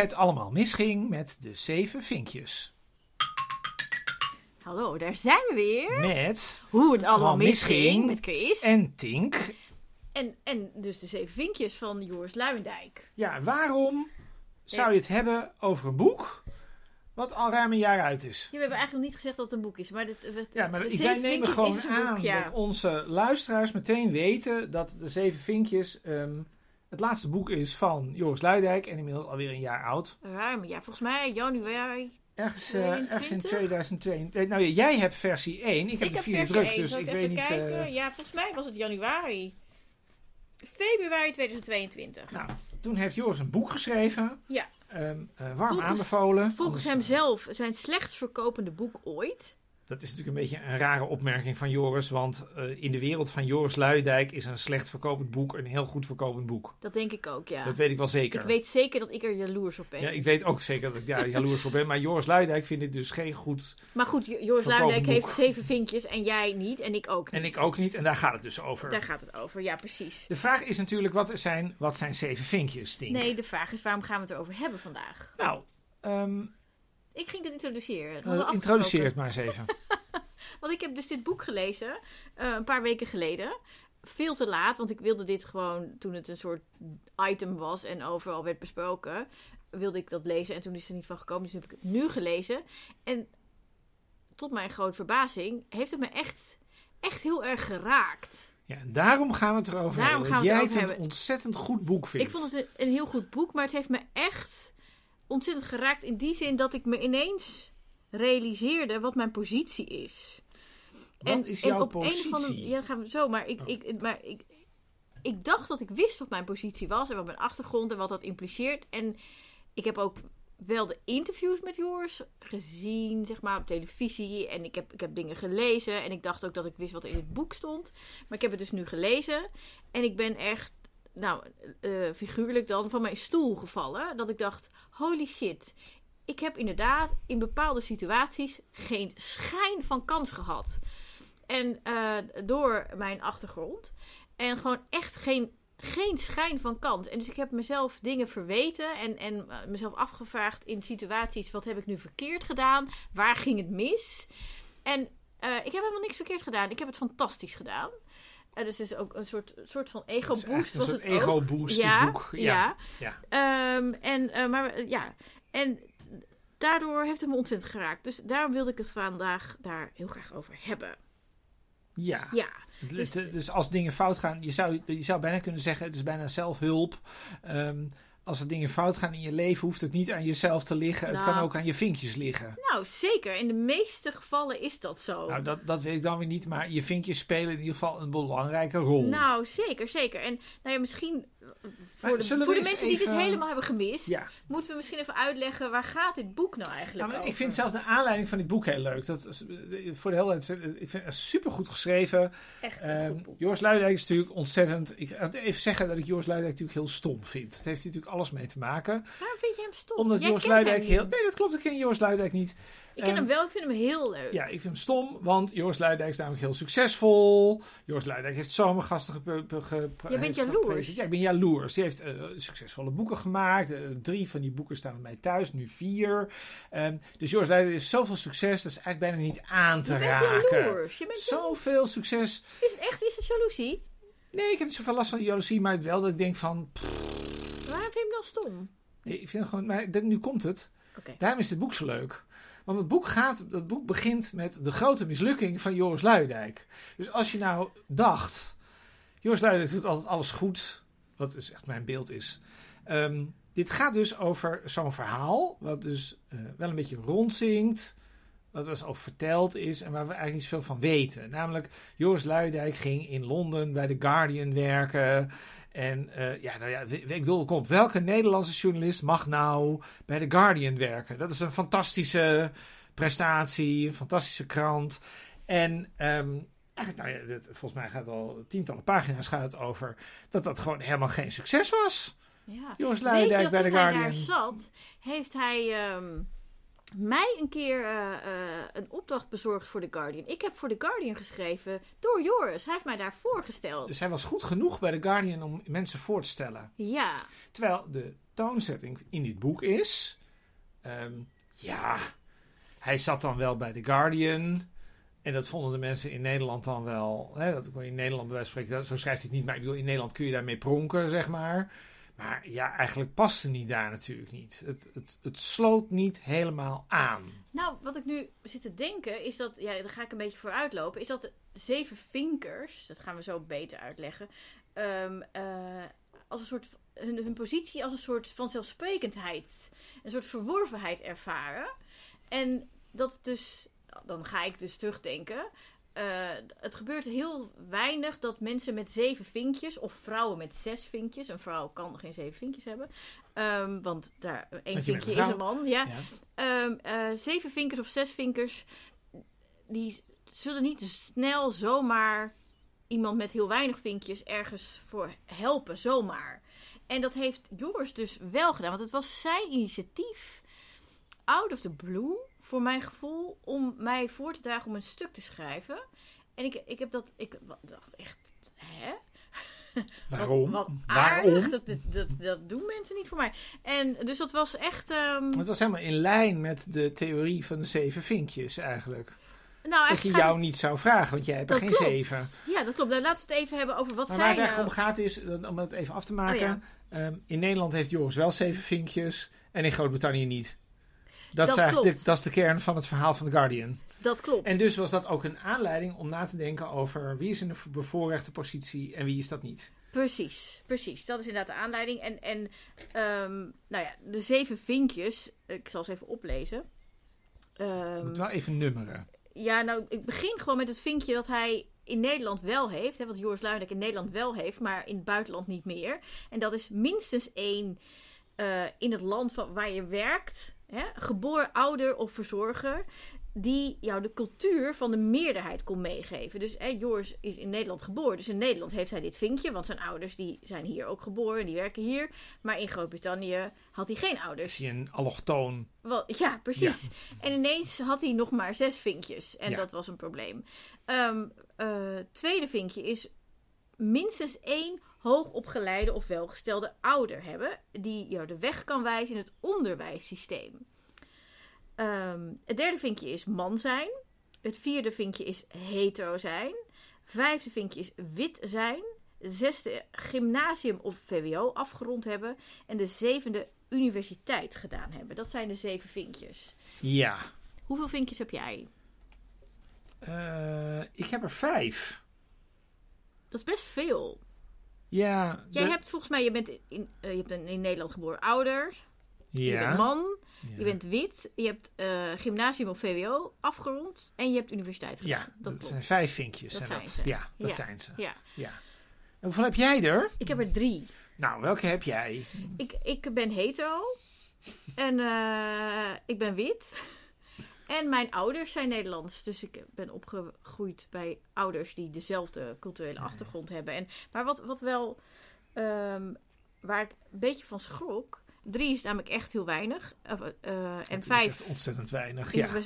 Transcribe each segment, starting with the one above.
het allemaal misging met de zeven vinkjes. Hallo, daar zijn we weer. Met Hoe het allemaal misging, met Chris. En, en Tink. en, dus de zeven vinkjes van Joris Luijendijk. Ja, waarom zou je het hebben over een boek wat al ruim een jaar uit is? Ja, we hebben eigenlijk nog niet gezegd dat het een boek is, maar dit, we- Ja, maar de wij nemen gewoon boek, aan ja. dat onze luisteraars meteen weten dat de Zeven Vinkjes ehm, het laatste boek is van Joris Luidijk en inmiddels alweer een jaar oud. Ruim, ja, volgens mij januari. Ergens, eh, ergens in 22? 2002. Nou ja, jij hebt versie 1, ik heb de vierde druk, dus Zal ik even weet niet... eh, Ja, volgens mij was het januari. Februari 2022. nou, toen heeft Joris een boek geschreven. Ja. Ehm, eh, warm Volgens- aanbevolen. Volgens hemzelf zijn slechtst verkopende boek ooit. Dat is natuurlijk een beetje een rare opmerking van Joris. Want eh, in de wereld van Joris Luidijk is een slecht verkopend boek een heel goed verkopend boek. Dat denk ik ook, ja. Dat weet ik wel zeker. Ik weet zeker dat ik er jaloers op ben. Ja, ik weet ook zeker dat ik daar jaloers op ben. Maar Joris Luidijk vindt dit dus geen goed. Maar goed, Jo- Joris boek. heeft zeven vinkjes en jij niet en ik ook niet. En ik ook niet. En daar gaat het dus over. Daar gaat het over, ja precies. De vraag is natuurlijk, wat zijn, wat zijn zeven vinkjes, Tink? Nee, de vraag is waarom gaan we het erover hebben vandaag? Nou, ehm Ik ging dit introduceren. Dat eh, introduceer het maar eens even. Want ik heb dus dit boek gelezen, eh, een paar weken geleden. Veel te laat, want ik wilde dit gewoon toen het een soort item was en overal werd besproken. Wilde ik dat lezen en toen is het er niet van gekomen. Dus heb ik het nu gelezen. En tot mijn grote verbazing heeft het me echt, echt heel erg geraakt. Ja, en daarom gaan we het erover Daarom hebben. gaan we jij het het erover een ontzettend goed boek vindt. Ik vond het een, een heel goed boek, maar het heeft me echt ontzettend geraakt in die zin dat ik me ineens realiseerde wat mijn positie is. Wat is jouw op Een of andere, positie? ja, gaan we zo, maar ik, Oh. ik, maar ik, ik dacht dat ik wist wat mijn positie was en wat mijn achtergrond en wat dat impliceert. En ik heb ook wel de interviews met Joris gezien, zeg maar, op televisie. En ik heb, ik heb dingen gelezen. En ik dacht ook dat ik wist wat er in het boek stond. Maar ik heb het dus nu gelezen. En ik ben echt, nou, eh, figuurlijk dan, van mijn stoel gevallen. Dat ik dacht, holy shit. Ik heb inderdaad in bepaalde situaties geen schijn van kans gehad. En eh, door mijn achtergrond. En gewoon echt geen, geen schijn van kans. En dus ik heb mezelf dingen verweten en, en eh, mezelf afgevraagd in situaties: wat heb ik nu verkeerd gedaan? Waar ging het mis? En eh, ik heb helemaal niks verkeerd gedaan. Ik heb het fantastisch gedaan. Dus het is ook een soort, soort van ego-boost. een Was soort het ook. ego-boost, Ja, boek. ja. ja. Ehm, en, eh, maar ja, en daardoor heeft het me ontzettend geraakt. Dus daarom wilde ik het vandaag daar heel graag over hebben. Ja. Ja, Dus, dus als dingen fout gaan, je zou, je zou bijna kunnen zeggen, het is bijna zelfhulp. Ehm, als er dingen fout gaan in je leven, hoeft het niet aan jezelf te liggen. Het Nou. kan ook aan je vinkjes liggen. nou zeker. In de meeste gevallen is dat zo. Nou, dat, dat weet ik dan weer niet, maar je vinkjes spelen in ieder geval een belangrijke rol. Nou, zeker, zeker. En nou ja, misschien voor de, voor de mensen die dit helemaal hebben gemist, ja. moeten we misschien even uitleggen waar gaat dit boek nou eigenlijk over? ik vind zelfs de aanleiding van dit boek heel leuk. Dat is, eh, voor de helheid, ik vind het super goed geschreven. echt een Ehm goed boek. Joris is natuurlijk ontzettend. Ik ga even zeggen dat ik Joris Luidijk natuurlijk heel stom vind. Het heeft natuurlijk alles mee te maken. Waarom vind je hem stom? Omdat Jij Joris heel. Nee, dat klopt. Ik ken Joris Luidijk niet. Ik ken Ehm, hem wel, ik vind hem heel leuk. Ja, ik vind hem stom, want Joris Luidijk is namelijk heel succesvol. Joris Luidijk heeft zomergasten gepe- ge- ge- bent jaloers. Ja, ik ben jaloers. Die heeft eh, succesvolle boeken gemaakt. Eh, drie van die boeken staan bij mij thuis, nu vier. Ehm, dus Joris Luidijk heeft zoveel succes, dat is eigenlijk bijna niet aan te je bent raken. jaloers. Je bent jaloers. Zoveel succes. Is het echt is het jaloezie? Nee, ik heb niet zoveel last van jaloezie, maar wel dat ik denk van... pff, Waarom vind je hem dan stom? nee, ik vind het gewoon... Maar nu komt het. Daarom is dit boek zo leuk. Want het boek, gaat, het boek begint met de grote mislukking van Joris Luidijk. Dus als je nou dacht... Joris Luidijk doet altijd alles goed. Wat dus echt mijn beeld is. Ehm, dit gaat dus over zo'n verhaal. Wat dus eh, wel een beetje rondzinkt. Wat dus over verteld is. En waar we eigenlijk niet zoveel van weten. Namelijk, Joris Luidijk ging in Londen bij The Guardian werken. En eh, ja, nou ja, ik bedoel, kom, welke Nederlandse journalist mag nou bij The Guardian werken? Dat is een fantastische prestatie, een fantastische krant. En ehm, eigenlijk, nou ja, dit, volgens mij gaat het al tientallen pagina's gaat het over dat dat gewoon helemaal geen succes was. Ja. Luidijk dat bij The toen hij Guardian. daar zat, heeft hij... ehm, mij een keer eh, eh, een opdracht bezorgd voor The Guardian. Ik heb voor The Guardian geschreven door Joris. Hij heeft mij daar voorgesteld. Dus hij was goed genoeg bij The Guardian om mensen voor te stellen. Ja, Terwijl de toonzetting in dit boek is... ehm, ja, hij zat dan wel bij The Guardian... En dat vonden de mensen in Nederland dan wel... Hè, dat kon je in Nederland bij wijze van spreken... Zo schrijft hij het niet, maar ik bedoel, in Nederland kun je daarmee pronken, zeg maar. Maar ja, eigenlijk paste niet daar natuurlijk niet. Het, het, het sloot niet helemaal aan. nou, wat ik nu zit te denken is dat, ja, daar ga ik een beetje voor uitlopen, is dat de zeven vinkers, dat gaan we zo beter uitleggen, ehm, eh, als een soort, hun, hun positie als een soort vanzelfsprekendheid, een soort verworvenheid ervaren. En dat dus, dan ga ik dus terugdenken, eh, het gebeurt heel weinig dat mensen met zeven vinkjes, of vrouwen met zes vinkjes, een vrouw kan geen zeven vinkjes hebben, ehm, want daar één vinkje een is een man, ja. Ja. Ehm, eh, zeven vinkers of zes vinkers, die zullen niet snel zomaar iemand met heel weinig vinkjes ergens voor helpen, zomaar. En dat heeft Joris dus wel gedaan, want het was zijn initiatief, out of the blue, voor mijn gevoel, om mij voor te dragen om een stuk te schrijven. En ik, ik heb dat, ik dacht echt, hè? Waarom? Wat, wat Waarom? aardig, dat, dat, dat, dat doen mensen niet voor mij. En dus dat was echt... ehm, Het was helemaal in lijn met de theorie van de zeven vinkjes eigenlijk. nou, Dat je jou niet zou vragen, want jij hebt er geen klopt. zeven. Ja, dat klopt. Nou, laten we het even hebben over wat Maar waar zijn het eigenlijk nou... om gaat is, om het even af te maken. Oh ja. ehm, in Nederland heeft Joris wel zeven vinkjes en in Groot-Brittannië niet. Dat, Dat is klopt. de, dat is de kern van het verhaal van The Guardian. Dat klopt. En dus was dat ook een aanleiding om na te denken over wie is in de bevoorrechte positie en wie is dat niet. Precies, precies. Dat is inderdaad de aanleiding. En, en ehm, nou ja, de zeven vinkjes, ik zal ze even oplezen. Ehm, moet wel even nummeren. ja, nou, ik begin gewoon met het vinkje dat hij in Nederland wel heeft. Hè, wat Joris Luijendijk in Nederland wel heeft, maar in het buitenland niet meer. En dat is minstens één eh, in het land van, waar je werkt. Hè, geboren ouder of verzorger. Die jou de cultuur van de meerderheid kon meegeven. Dus hè, Joris is in Nederland geboren. Dus in Nederland heeft hij dit vinkje. Want zijn ouders die zijn hier ook geboren. En die werken hier. Maar in Groot-Brittannië had hij geen ouders. Is hij een allochtoon? Wel, ja, precies. En ineens had hij nog maar zes vinkjes. En Ja. dat was een probleem. Eh, tweede vinkje is minstens één hoogopgeleide of welgestelde ouder hebben. Die jou de weg kan wijzen in het onderwijssysteem. Ehm, het derde vinkje is man zijn. Het vierde vinkje is hetero zijn. Vijfde vinkje is wit zijn. Het zesde gymnasium of VWO afgerond hebben. En de zevende universiteit gedaan hebben. Dat zijn de zeven vinkjes. Ja. Hoeveel vinkjes heb jij? Eh, ik heb er vijf. Dat is best veel. Ja. Jij de- hebt volgens mij, je bent in, eh, je hebt een in Nederland geboren ouder. Je ja. bent man. Ja. Je bent wit. Je hebt eh, gymnasium of VWO afgerond. En je hebt universiteit gedaan. Ja, dat zijn vijf vinkjes. Dat zijn dat. ze. Ja, dat Ja. zijn ze. Ja, Ja. En hoeveel heb jij er? ik heb er drie. Nou, welke heb jij? Ik, ik ben hetero. En eh, ik ben wit. En mijn ouders zijn Nederlands. Dus ik ben opgegroeid bij ouders die dezelfde culturele achtergrond hebben. En, maar wat, wat wel... ehm, waar ik een beetje van schrok... Drie is namelijk echt heel weinig. Of, eh, en vijf... echt ontzettend weinig. Ja.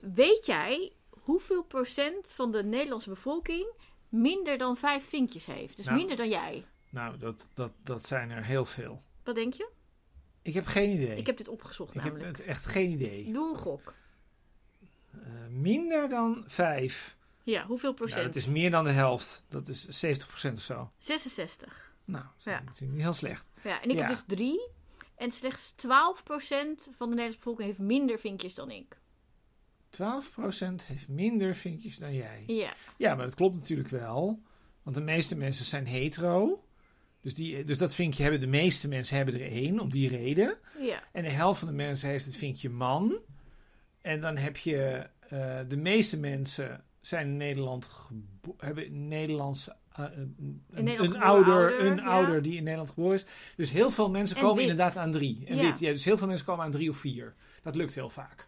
Weet jij hoeveel procent van de Nederlandse bevolking... minder dan vijf vinkjes heeft? Dus Nou. minder dan jij. Nou, dat, dat, dat zijn er heel veel. Wat denk je? Ik heb geen idee. Ik heb dit opgezocht Ik heb namelijk. echt geen idee. Doe een gok. Minder dan vijf. Ja, hoeveel procent? Nou, dat is meer dan de helft. Dat is 70% of zo. 66. Nou, dat is Ja. natuurlijk niet heel slecht. Ja, en ik Ja. heb dus drie. En slechts 12% van de Nederlandse bevolking heeft minder vinkjes dan ik. 12% heeft minder vinkjes dan jij. Ja, Ja, maar dat klopt natuurlijk wel. Want de meeste mensen zijn hetero. Dus, die, dus dat vinkje hebben de meeste mensen hebben er één, om die reden. ja, En de helft van de mensen heeft het vinkje man. En dan heb je eh, de meeste mensen zijn in Nederland hebben Nederlandse eh, een, Nederland een ouder, ouder, een ja. ouder die in Nederland geboren is. Dus heel veel mensen En komen wit. inderdaad aan drie. En Ja. wit, ja, dus heel veel mensen komen aan drie of vier. Dat lukt heel vaak.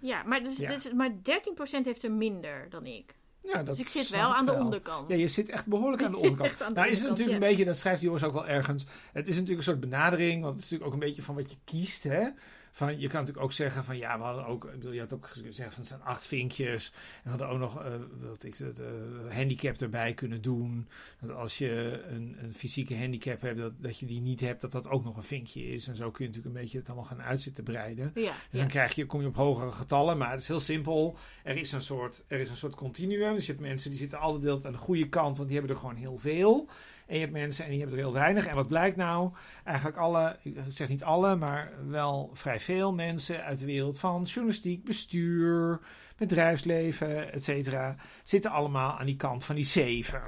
ja. Maar, dus, Ja. dus- maar 13% heeft er minder dan ik. Ja, dat Dus ik zit wel aan de wel. onderkant. Ja, je zit echt behoorlijk aan de onderkant. aan de nou is het natuurlijk een beetje, dat schrijft Joris ook wel ergens. Het is natuurlijk een soort benadering, want het is natuurlijk ook een beetje van wat je kiest. Hè? Van, je kan natuurlijk ook zeggen van ja, we hadden ook, ik bedoel, je had ook gezegd van het zijn acht vinkjes. En we hadden ook nog uh, wat ik het, uh, handicap erbij kunnen doen. Dat als je een, een fysieke handicap hebt, dat, dat je die niet hebt, dat dat ook nog een vinkje is. En zo kun je natuurlijk een beetje het allemaal gaan uitzitten breiden. Ja, Dus ja. dan krijg je, kom je op hogere getallen, maar het is heel simpel. Er is een soort, er is een soort continuum. Dus je hebt mensen die zitten altijd aan de goede kant, want die hebben er gewoon heel veel. En je hebt mensen en die hebben er heel weinig. En wat blijkt nou? Eigenlijk alle, ik zeg niet alle, maar wel vrij veel mensen uit de wereld van journalistiek, bestuur, bedrijfsleven, et cetera, zitten allemaal aan die kant van die zeven.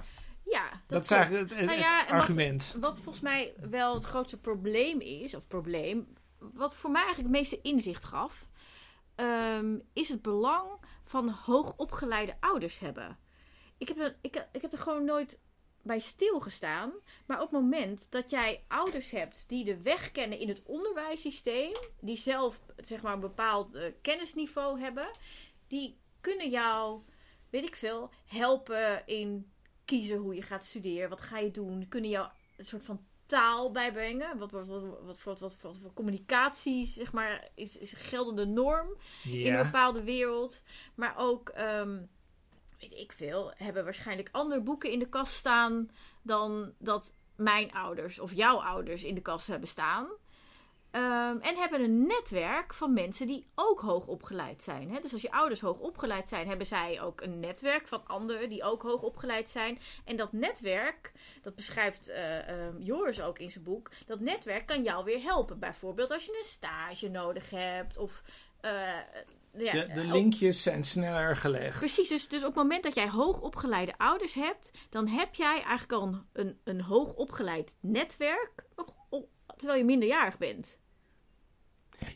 Ja, dat, Dat, is eigenlijk het, het- Nou ja, argument. Wat volgens mij wel het grootste probleem is, of probleem, wat voor mij eigenlijk het meeste inzicht gaf, ehm, is het belang van hoogopgeleide ouders hebben. Ik heb, er, ik, ik heb er gewoon nooit bij stilgestaan, maar op het moment dat jij ouders hebt die de weg kennen in het onderwijssysteem, die zelf zeg maar een bepaald eh, kennisniveau hebben, die kunnen jou, weet ik veel, helpen in kiezen hoe je gaat studeren, wat ga je doen, kunnen jou een soort van taal bijbrengen, wat, wat, wat, wat, voor- wat, wat voor communicatie zeg maar is, is een geldende norm in een bepaalde wereld, maar ook ehm, weet ik veel, hebben waarschijnlijk andere boeken in de kast staan dan dat mijn ouders of jouw ouders in de kast hebben staan. Ehm, en hebben een netwerk van mensen die ook hoog opgeleid zijn. Hè? Dus als je ouders hoog opgeleid zijn, hebben zij ook een netwerk van anderen die ook hoog opgeleid zijn. En dat netwerk, dat beschrijft eh, ehm, Joris ook in zijn boek, dat netwerk kan jou weer helpen. Bijvoorbeeld als je een stage nodig hebt of. eh, ja, De, de ook- linkjes zijn sneller gelegd. Precies, dus, dus op het moment dat jij hoogopgeleide ouders hebt, dan heb jij eigenlijk al een, een, een hoogopgeleid netwerk, terwijl je minderjarig bent.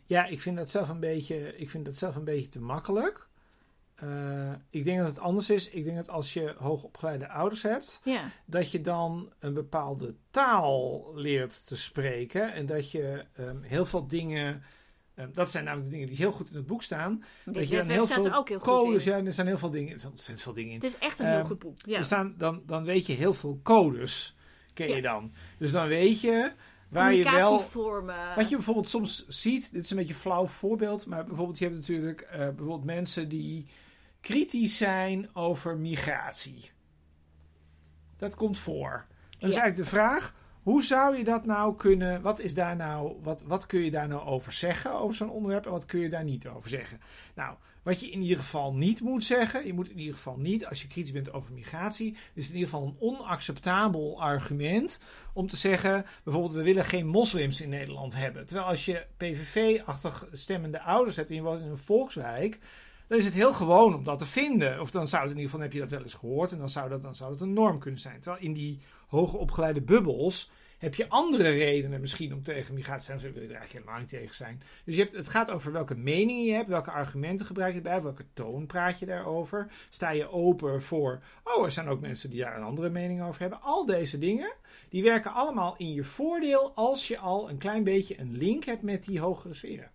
Ja, ik vind dat zelf een beetje, ik vind dat zelf een beetje te makkelijk. Eh, ik denk dat het anders is. Ik denk dat als je hoogopgeleide ouders hebt, Ja, dat je dan een bepaalde taal leert te spreken. En dat je ehm, heel veel dingen. Ehm, dat zijn namelijk de dingen die heel goed in het boek staan. dat je dan heel veel ook heel goed codes. Ja, er zijn heel veel dingen. Er zijn ontzettend veel dingen in. Het is echt een heel Ehm, goed boek. Ja. Er staan, dan, dan weet je heel veel codes. Ken je Ja. dan. Dus dan weet je waar je wel. Wat je bijvoorbeeld soms ziet, dit is een beetje een flauw voorbeeld, maar bijvoorbeeld je hebt natuurlijk eh, bijvoorbeeld mensen die kritisch zijn over migratie. Dat komt voor. Dan is eigenlijk de vraag, hoe zou je dat nou kunnen, wat is daar nou, wat, wat kun je daar nou over zeggen over zo'n onderwerp en wat kun je daar niet over zeggen? Nou, wat je in ieder geval niet moet zeggen, je moet in ieder geval niet, als je kritisch bent over migratie, is in ieder geval een onacceptabel argument om te zeggen, bijvoorbeeld, we willen geen moslims in Nederland hebben. Terwijl als je PVV-achtig stemmende ouders hebt en je woont in een volkswijk, dan is het heel gewoon om dat te vinden. Of dan zou het in ieder geval, heb je dat wel eens gehoord, en dan zou dat, dan zou dat een norm kunnen zijn. Terwijl in die hoger opgeleide bubbels heb je andere redenen misschien om tegen migratie te zijn. Of wil je er eigenlijk helemaal niet tegen zijn. Dus je hebt, het gaat over welke meningen je hebt, welke argumenten gebruik je erbij, welke toon praat je daarover. Sta je open voor, oh, er zijn ook mensen die daar een andere mening over hebben. Al deze dingen, die werken allemaal in je voordeel als je al een klein beetje een link hebt met die hogere sferen.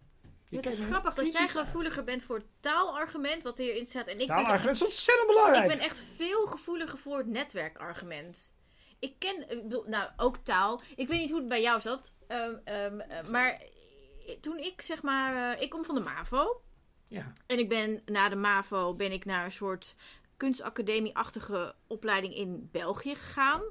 Het is grappig dat jij gevoeliger bent voor het taalargument, wat hierin staat. En ik ben, Taalargument is ontzettend ik belangrijk. ben echt veel gevoeliger voor het netwerkargument. Ik ken, ik bedoel, nou, ook taal. Ik weet niet hoe het bij jou zat. ehm, ehm, eh, maar toen ik, zeg maar, eh, ik kom van de MAVO. Ja. En ik ben na de MAVO ben ik naar een soort kunstacademie-achtige opleiding in België gegaan.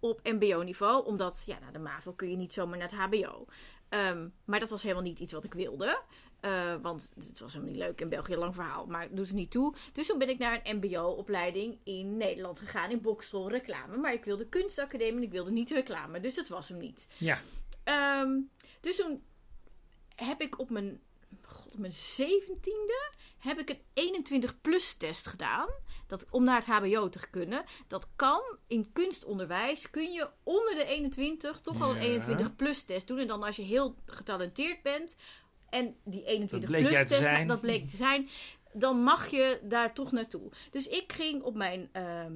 Op mbo-niveau. Omdat, ja, na de MAVO kun je niet zomaar naar het hbo. Ehm, maar dat was helemaal niet iets wat ik wilde. Eh, want het was helemaal niet leuk in België, lang verhaal. Maar het doet er niet toe. Dus toen ben ik naar een mbo-opleiding in Nederland gegaan. In Bokstel, reclame. Maar ik wilde kunstacademie en ik wilde niet reclame. Dus dat was hem niet. Ja. Ehm, dus toen heb ik op mijn, god, op mijn 17e heb ik een 21-plus test gedaan. Dat, om naar het HBO te kunnen. Dat kan in kunstonderwijs. Kun je onder de 21 toch al Ja. een 21-plus test doen. En dan als je heel getalenteerd bent. En die 21 bleek jij plus te test, zijn. dat bleek te zijn. Dan mag je daar toch naartoe. Dus ik ging op mijn ehm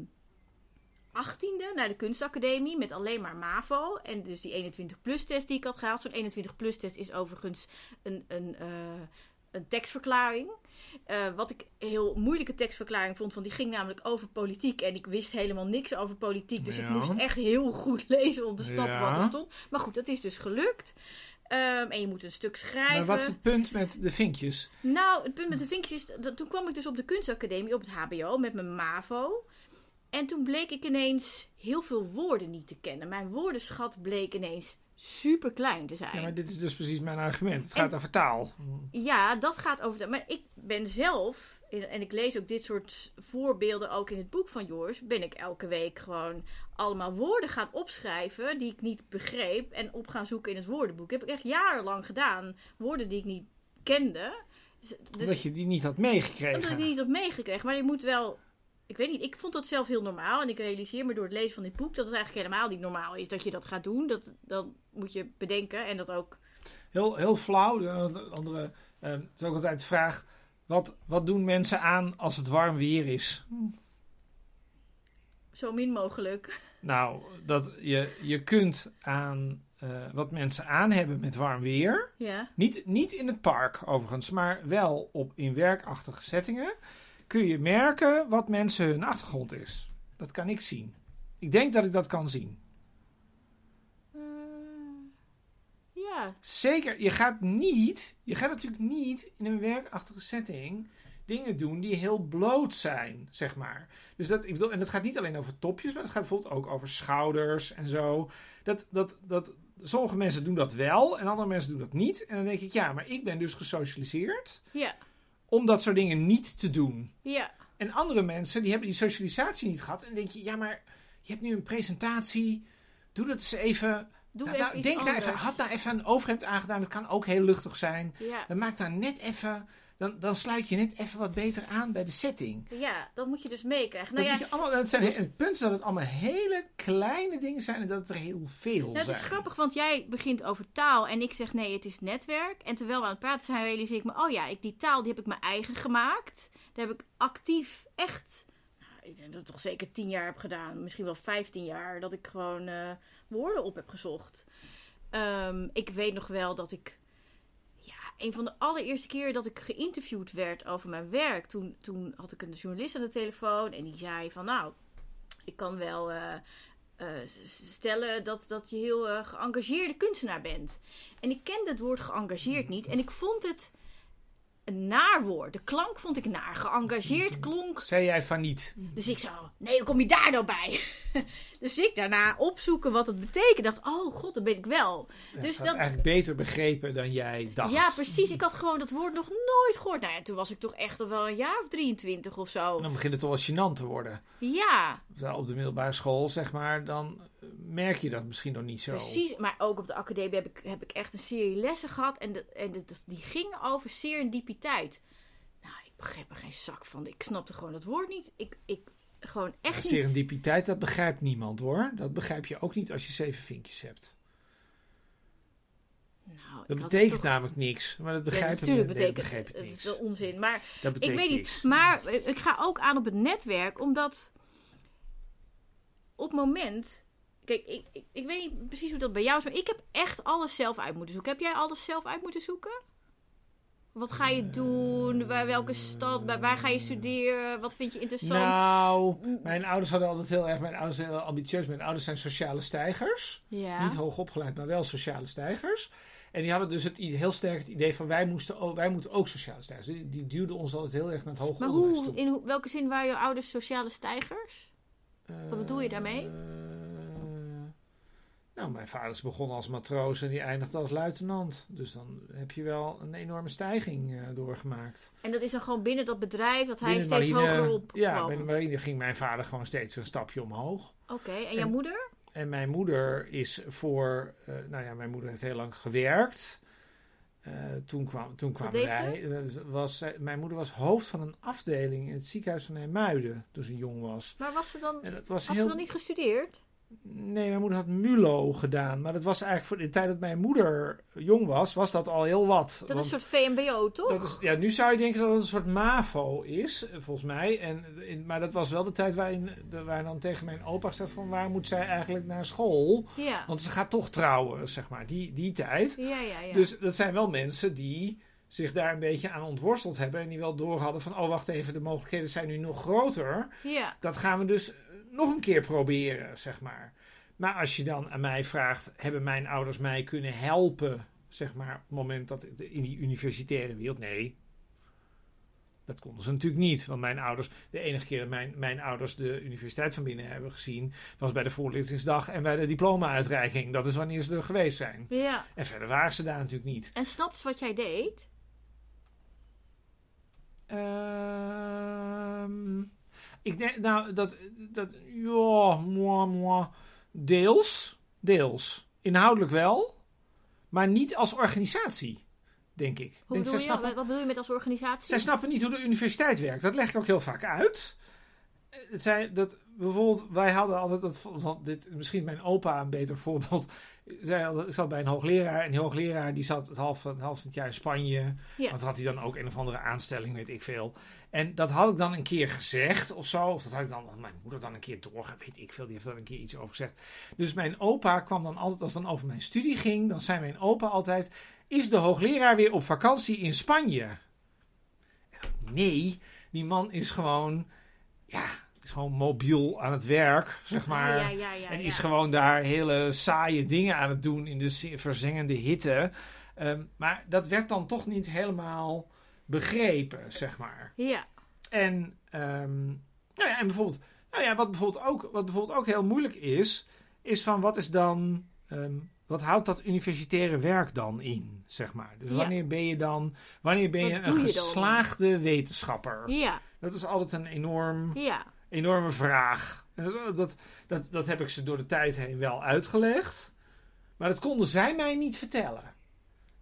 18e naar de kunstacademie met alleen maar MAVO. En dus die 21-plus test die ik had gehaald. Zo'n 21-plus test is overigens een, een, eh, een tekstverklaring. Eh, wat ik een heel moeilijke tekstverklaring vond. Want die ging namelijk over politiek. En ik wist helemaal niks over politiek. Dus ik moest echt heel goed lezen om te snappen Ja. wat er stond. Maar goed, dat is dus gelukt. Ehm, en je moet een stuk schrijven. Maar wat is het punt met de vinkjes? Nou, het punt met de vinkjes is... Dat, toen kwam ik dus op de kunstacademie, op het hbo, met mijn MAVO. En toen bleek ik ineens heel veel woorden niet te kennen. Mijn woordenschat bleek ineens super klein te zijn. Ja, maar dit is dus precies mijn argument. Het En- gaat over taal. Ja, dat gaat over. Maar ik ben zelf, en ik lees ook dit soort voorbeelden ook in het boek van Joris, ben ik elke week gewoon allemaal woorden gaan opschrijven die ik niet begreep en op gaan zoeken in het woordenboek. heb ik echt jarenlang gedaan. Woorden die ik niet kende. Dus, dus Omdat je die niet had omdat ik meegekregen. die niet had meegekregen. Maar je moet wel. Ik weet niet, ik vond dat zelf heel normaal. En ik realiseer me door het lezen van dit boek dat het eigenlijk helemaal niet normaal is dat je dat gaat doen. Dat, dat moet je bedenken. En dat ook. Heel, heel flauw. De andere, het is ook altijd de vraag: wat, wat doen mensen aan als het warm weer is? Zo min mogelijk. Nou, dat je, je kunt aan eh, wat mensen aan hebben met warm weer. Ja. Niet, niet in het park overigens, maar wel op, in werkachtige settingen. Kun je merken wat mensen hun achtergrond is. Dat kan ik zien. Ik denk dat ik dat kan zien. Ja. Zeker, je gaat niet, je gaat natuurlijk niet in een werkachtige setting dingen doen die heel bloot zijn, zeg maar. Dus dat, ik bedoel, en dat gaat niet alleen over topjes, maar het gaat bijvoorbeeld ook over schouders en zo. Dat, dat, dat, sommige mensen doen dat wel en andere mensen doen dat niet. En dan denk ik, ja, maar ik ben dus gesocialiseerd Ja. om dat soort dingen niet te doen. Ja. En andere mensen, die hebben die socialisatie niet gehad. En dan denk je, ja, maar je hebt nu een presentatie. Doe dat eens even. Doe Nou, even nou, denk daar even, had daar even een overhemd aangedaan. Dat kan ook heel luchtig zijn. Ja. Dan maak daar net even. Dan, dan sluit je net even wat beter aan bij de setting. ja, dat moet je dus meekrijgen. Dat Nou ja, je allemaal, dat zijn, dus- het punt is dat het allemaal hele kleine dingen zijn en dat het er heel veel nou, zijn. is grappig, want jij begint over taal en ik zeg nee, het is netwerk. En terwijl we aan het praten zijn, realiseer ik me, oh ja, ik, die taal die heb ik mijn eigen gemaakt. Daar heb ik actief echt, ik denk dat ik toch zeker tien jaar heb gedaan. Misschien wel vijftien jaar, dat ik gewoon eh, woorden op heb gezocht. Ehm, ik weet nog wel dat ik, ja, een van de allereerste keer dat ik geïnterviewd werd over mijn werk. Toen, toen had ik een journalist aan de telefoon en die zei van, nou, ik kan wel... eh, eh, stellen dat, dat je heel eh, geëngageerde kunstenaar bent. En ik kende het woord geëngageerd niet. En ik vond het een naar woord. De klank vond ik naar. Geëngageerd klonk. Zei jij van niet? Dus ik zo, nee, hoe kom je daar nou bij? dus ik daarna opzoeken wat het betekent. Dacht, oh god, dat ben ik wel. Dus Dus dat eigenlijk beter begrepen dan jij dacht. Ja, precies. Ik had gewoon dat woord nog nooit gehoord. Nou ja, toen was ik toch echt al wel een jaar of 23 of En zo. dan begint het toch wel gênant te worden. Ja, Op de middelbare school, zeg maar, dan merk je dat misschien nog niet zo. Precies, maar ook op de academie heb ik, heb ik echt een serie lessen gehad. En, de, en de- die gingen over serendipiteit. Nou, ik begreep er geen zak van. Ik snapte gewoon dat woord niet. Ik, ik gewoon Ja, echt niet. serendipiteit, dat begrijpt niemand hoor. Dat begrijp je ook niet als je zeven vinkjes hebt. Nou, Dat betekent toch- namelijk niks. Maar dat Ja, begrijpt natuurlijk nee, betekent dat begrijp het. ik Het is niks. wel onzin. Maar Dat ik weet niet. Maar ik ga ook aan op het netwerk, omdat op het moment. Kijk, ik, ik, ik weet niet precies hoe dat bij jou is, maar ik heb echt alles zelf uit moeten zoeken. Heb jij alles zelf uit moeten zoeken? Wat ga je doen? Waar, welke stad? Waar, waar ga je studeren? Wat vind je interessant? Nou, mijn ouders hadden altijd heel erg... Mijn ouders zijn heel ambitieus. Mijn ouders zijn sociale stijgers. ja. Niet hoog opgeleid, maar wel sociale stijgers. En die hadden dus het, heel sterk het idee van... Wij, moesten, wij moeten ook sociale stijgers. Die, die duwden ons altijd heel erg naar het hoger maar onderwijs hoe, toe. in welke zin waren je ouders sociale stijgers? wat bedoel je daarmee? Eh, nou, mijn vader is begonnen als matroos en die eindigde als luitenant. Dus dan heb je wel een enorme stijging eh, doorgemaakt. En dat is dan gewoon binnen dat bedrijf dat hij Binnen steeds marine- hoger op Ja, kwam? bij de marine ging mijn vader gewoon steeds een stapje omhoog. Oké, en jouw En- moeder? En mijn moeder is voor... eh, nou ja, mijn moeder heeft heel lang gewerkt. Eh, toen kwam, toen deed wij... was, mijn moeder was hoofd van een afdeling in het ziekenhuis van Nijmuiden toen ze jong was. Maar was ze dan, En dat was had heel... ze dan niet gestudeerd? Nee, mijn moeder had MULO gedaan. Maar dat was eigenlijk voor de tijd dat mijn moeder jong was, was dat al heel wat. Dat Want is een soort VMBO, toch? dat is, ja, nu zou je denken dat het een soort MAVO is, volgens mij. En, in, maar dat was wel de tijd waarin de, dan tegen mijn opa gezegd van waar moet zij eigenlijk naar school? Ja. Want ze gaat toch trouwen, zeg maar, die, die tijd. Ja, ja, ja. Dus dat zijn wel mensen die zich daar een beetje aan ontworsteld hebben. En die wel door hadden van, oh wacht even, de mogelijkheden zijn nu nog groter. ja. Dat gaan we dus nog een keer proberen, zeg maar. Maar als je dan aan mij vraagt, hebben mijn ouders mij kunnen helpen, zeg maar, op het moment dat in die universitaire wereld. Nee. Dat konden ze natuurlijk niet. Want mijn ouders, de enige keer dat mijn, mijn ouders de universiteit van binnen hebben gezien, was bij de voorlichtingsdag en bij de diploma-uitreiking. Dat is wanneer ze er geweest zijn. Ja. En verder waren ze daar natuurlijk niet. En snapt wat jij deed? Ehm, ik denk, nou, dat, dat, ja, moi, moi, deels, deels. Inhoudelijk wel, maar niet als organisatie, denk ik. Hoe denk, bedoel zij, je? snappen, Wat bedoel je met als organisatie? zij snappen niet hoe de universiteit werkt. Dat leg ik ook heel vaak uit. Eh, Het zijn, dat, bijvoorbeeld, wij hadden altijd, dat, dit, misschien mijn opa een beter voorbeeld. Zij, hadden- ik zat bij een hoogleraar en die hoogleraar die zat het half, van- half het jaar in Spanje. Ja. Want had hij dan ook een of andere aanstelling, weet ik veel. En dat had ik dan een keer gezegd of zo. Of dat had ik dan, mijn moeder dan een keer doorgegeven, weet ik veel. Die heeft dan een keer iets over gezegd. Dus mijn opa kwam dan altijd, als het dan over mijn studie ging, dan zei mijn opa altijd: Is de hoogleraar weer op vakantie in Spanje? Ik dacht, nee, die man is gewoon, ja, is gewoon mobiel aan het werk, zeg maar. Ja, ja, ja, En is gewoon daar hele saaie dingen aan het doen in de verzengende hitte. Ehm, maar dat werd dan toch niet helemaal begrepen, zeg maar. Ja, En, ehm, nou ja, en bijvoorbeeld, nou ja, wat bijvoorbeeld ook, wat bijvoorbeeld ook heel moeilijk is, is van wat is dan, ehm, wat houdt dat universitaire werk dan in, zeg maar. Dus Ja. wanneer ben je dan, wanneer ben Wat je een je dan? geslaagde wetenschapper? ja, Dat is altijd een enorm ja. enorme vraag. En dat, dat, dat heb ik ze door de tijd heen wel uitgelegd. Maar dat konden zij mij niet vertellen.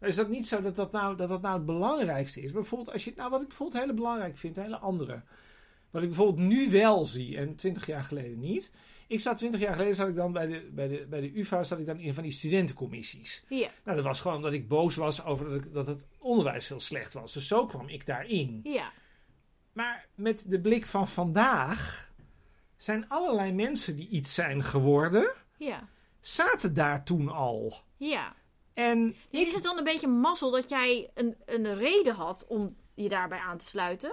Is dat niet zo dat dat nou, dat dat nou het belangrijkste is? Bijvoorbeeld, als je, nou, wat ik bijvoorbeeld heel belangrijk vind, een hele andere. Wat ik bijvoorbeeld nu wel zie en twintig jaar geleden niet. Ik zat twintig jaar geleden zat ik dan bij de, bij de, bij de UvA zat ik dan in van die studentencommissies. Ja, Nou, dat was gewoon omdat ik boos was over dat, ik, dat het onderwijs heel slecht was. Dus zo kwam ik daarin. ja, Maar met de blik van vandaag zijn allerlei mensen die iets zijn geworden, ja, zaten daar toen al. ja. En is het dan een beetje mazzel dat jij een, een reden had om je daarbij aan te sluiten?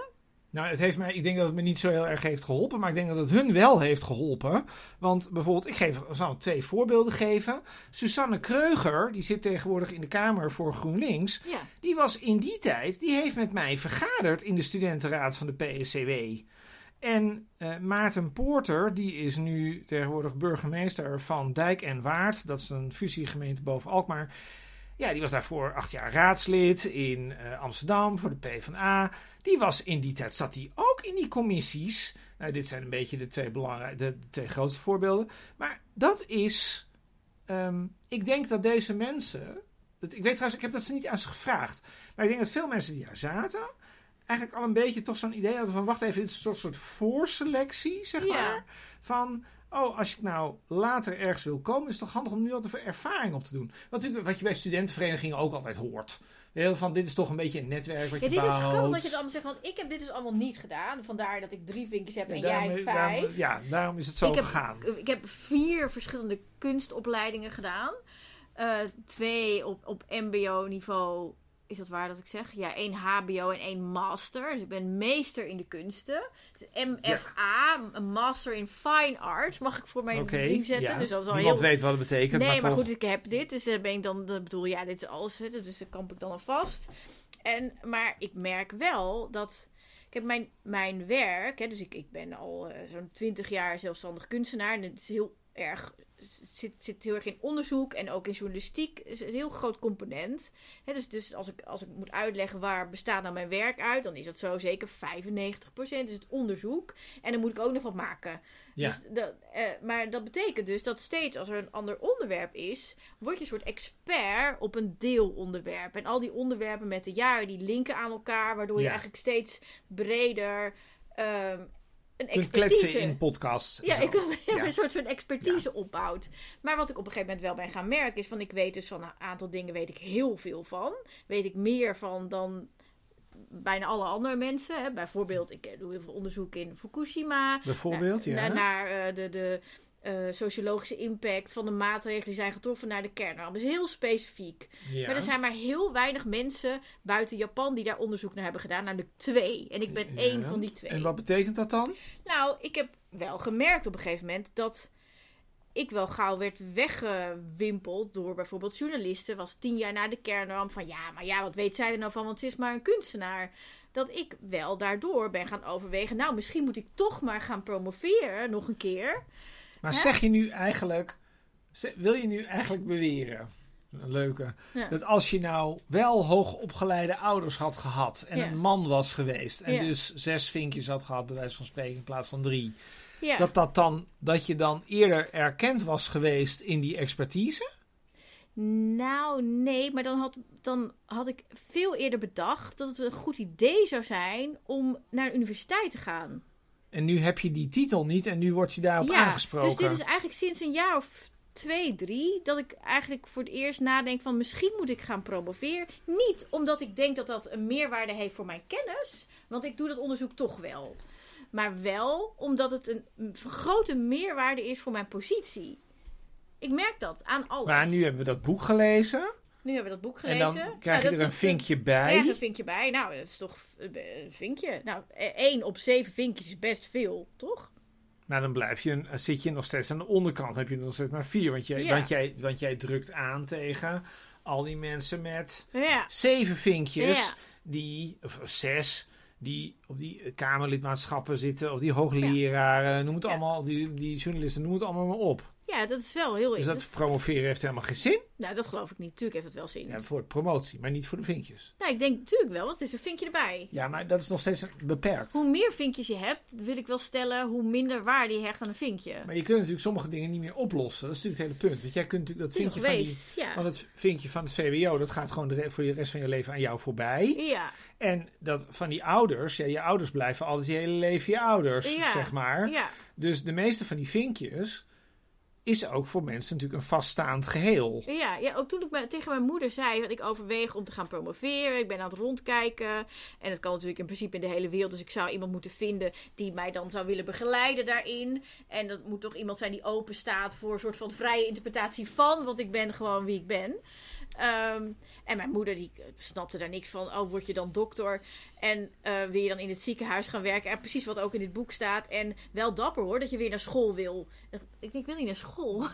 nou, het heeft mij, ik denk dat het me niet zo heel erg heeft geholpen, maar ik denk dat het hun wel heeft geholpen. Want bijvoorbeeld, ik geef, zal twee voorbeelden geven. Susanne Kreuger, die zit tegenwoordig in de Kamer voor GroenLinks. Ja, Die was in die tijd, die heeft met mij vergaderd in de studentenraad van de PSCW. En eh, Maarten Poorter, die is nu tegenwoordig burgemeester van Dijk en Waard. Dat is een fusiegemeente boven Alkmaar. Ja, die was daarvoor acht jaar raadslid in eh, Amsterdam voor de PvdA. Die was in die tijd, zat hij ook in die commissies. Nou, dit zijn een beetje de twee, belangrijke, de, twee grootste voorbeelden. Maar dat is, ehm, ik denk dat deze mensen, dat, ik weet trouwens, ik heb dat ze niet aan ze gevraagd. Maar ik denk dat veel mensen die daar zaten, eigenlijk al een beetje toch zo'n idee hadden van, wacht even, dit is een soort, soort voorselectie, zeg Ja. maar. Van, oh, als je nou later ergens wil komen, is het toch handig om nu al te ervaring op te doen. Wat, natuurlijk, wat je bij studentenverenigingen ook altijd hoort. Heel van, dit is toch een beetje een netwerk wat ja je dit is bouwt. grappig dat je het allemaal zegt, want ik heb dit dus allemaal niet gedaan. Vandaar dat ik drie vinkjes heb Ja, en daarom- jij daarom- vijf. ja, daarom is het zo ik, heb, gegaan. ik heb vier verschillende kunstopleidingen gedaan. Eh, twee op, op mbo-niveau. Is dat waar dat ik zeg? Ja, één hbo en één master. Dus ik ben meester in de kunsten. Dus MFA, een master in fine arts, mag ik voor mijn Oké, ding zetten. ja. Dus dat is al Niemand heel... weet wat het betekent, Nee, maar, maar, toch. goed, ik heb dit. Dus eh, ben ik dan, dat bedoel, ja, dit is alles. Dus dat kamp ik dan al vast. En, maar ik merk wel dat. Kijk, mijn, mijn werk, hè, dus ik, ik ben al eh, zo'n twintig jaar zelfstandig kunstenaar. En het is heel erg. Zit, zit heel erg in onderzoek en ook in journalistiek. is een heel groot component. Hè, dus dus als, ik, als ik moet uitleggen waar bestaat nou mijn werk uit, dan is dat zo zeker 95% is het onderzoek. En dan moet ik ook nog wat maken. Ja. Dus dat, eh, maar dat betekent dus dat steeds als er een ander onderwerp is, word je een soort expert op een deelonderwerp. En al die onderwerpen met de jaren die linken aan elkaar, waardoor je Ja. eigenlijk steeds breder ehm, een kunt expertise... kletsen in podcasts. Ja, Zo. ik heb Ja. een soort van expertise opbouwt. Maar wat ik op een gegeven moment wel ben gaan merken is van ik weet dus van een aantal dingen weet ik heel veel van. Weet ik meer van dan bijna alle andere mensen. Hè. Bijvoorbeeld, ik doe heel veel onderzoek in Fukushima. Bijvoorbeeld, naar, ja. Naar, naar, eh, de, de eh, sociologische impact van de maatregelen die zijn getroffen naar de kernramp. Dat is heel specifiek. ja. Maar er zijn maar heel weinig mensen buiten Japan die daar onderzoek naar hebben gedaan. Namelijk twee. En ik ben Ja. één van die twee. En wat betekent dat dan? Nou, ik heb wel gemerkt op een gegeven moment dat ik wel gauw werd weggewimpeld door bijvoorbeeld journalisten. Was tien jaar na de kernramp van ja, maar ja, wat weet zij er nou van? Want ze is maar een kunstenaar. Dat ik wel daardoor ben gaan overwegen. Nou, misschien moet ik toch maar gaan promoveren nog een keer. Maar Ja. zeg je nu eigenlijk, wil je nu eigenlijk beweren, een leuke, Ja. dat als je nou wel hoogopgeleide ouders had gehad en Ja. een man was geweest en dus zes vinkjes had gehad, bij wijze van spreken, in plaats van drie, dat, dat, dan, dat je dan eerder erkend was geweest in die expertise? Nou, nee, maar dan had, dan had ik veel eerder bedacht dat het een goed idee zou zijn om naar een universiteit te gaan. En nu heb je die titel niet en nu word je daarop aangesproken. Dus dit is eigenlijk sinds een jaar of twee, drie, dat ik eigenlijk voor het eerst nadenk van misschien moet ik gaan promoveren. Niet omdat ik denk dat dat een meerwaarde heeft voor mijn kennis, want ik doe dat onderzoek toch wel. Maar wel omdat het een een grote meerwaarde is voor mijn positie. Ik merk dat aan alles. Maar nu hebben we dat boek gelezen Nu hebben we dat boek en gelezen. dan krijg je Nou, er dat- een vinkje bij. Ja, een vinkje bij. Nou, dat is toch eh, een vinkje. Nou, eh, één op zeven vinkjes is best veel, toch? Nou, dan blijf je, een- zit je nog steeds aan de onderkant. heb je nog steeds maar vier. Want jij, Ja. want, jij, want jij drukt aan tegen al die mensen met Ja. zeven vinkjes. Ja. Die, of zes, die op die eh, kamerlidmaatschappen zitten. Of die hoogleraren. Noem het allemaal, die, die journalisten, noem het allemaal maar op. ja, dat is wel heel... Dus dat promoveren heeft helemaal geen zin. Nou, dat geloof ik niet. Tuurlijk heeft het wel zin. Ja, voor de promotie, maar niet voor de vinkjes. Nou, ik denk natuurlijk wel, want het is een vinkje erbij. Ja, maar dat is nog steeds beperkt. Hoe meer vinkjes je hebt, wil ik wel stellen, hoe minder waarde je hecht aan een vinkje. Maar je kunt natuurlijk sommige dingen niet meer oplossen. Dat is natuurlijk het hele punt. Want jij kunt natuurlijk dat vinkje van die... ja. Want het vinkje van het VWO, dat gaat gewoon de voor de rest van je leven aan jou voorbij. Ja, En dat van die ouders, ja, je ouders blijven altijd je hele leven je ouders, Ja. zeg maar. ja, Dus de meeste van die vinkjes is ook voor mensen natuurlijk een vaststaand geheel. ja, ja. Ook toen ik tegen mijn moeder zei dat ik overweeg om te gaan promoveren. Ik ben aan het rondkijken. En het kan natuurlijk in principe in de hele wereld. Dus ik zou iemand moeten vinden die mij dan zou willen begeleiden daarin. En dat moet toch iemand zijn die open staat voor een soort van vrije interpretatie van. Want ik ben gewoon wie ik ben. Ehm, en mijn moeder die snapte daar niks van. Oh, word je dan dokter? En eh, wil je dan in het ziekenhuis gaan werken? En precies wat ook in dit boek staat. En wel dapper hoor, dat je weer naar school wil. Ik denk, ik wil niet naar school.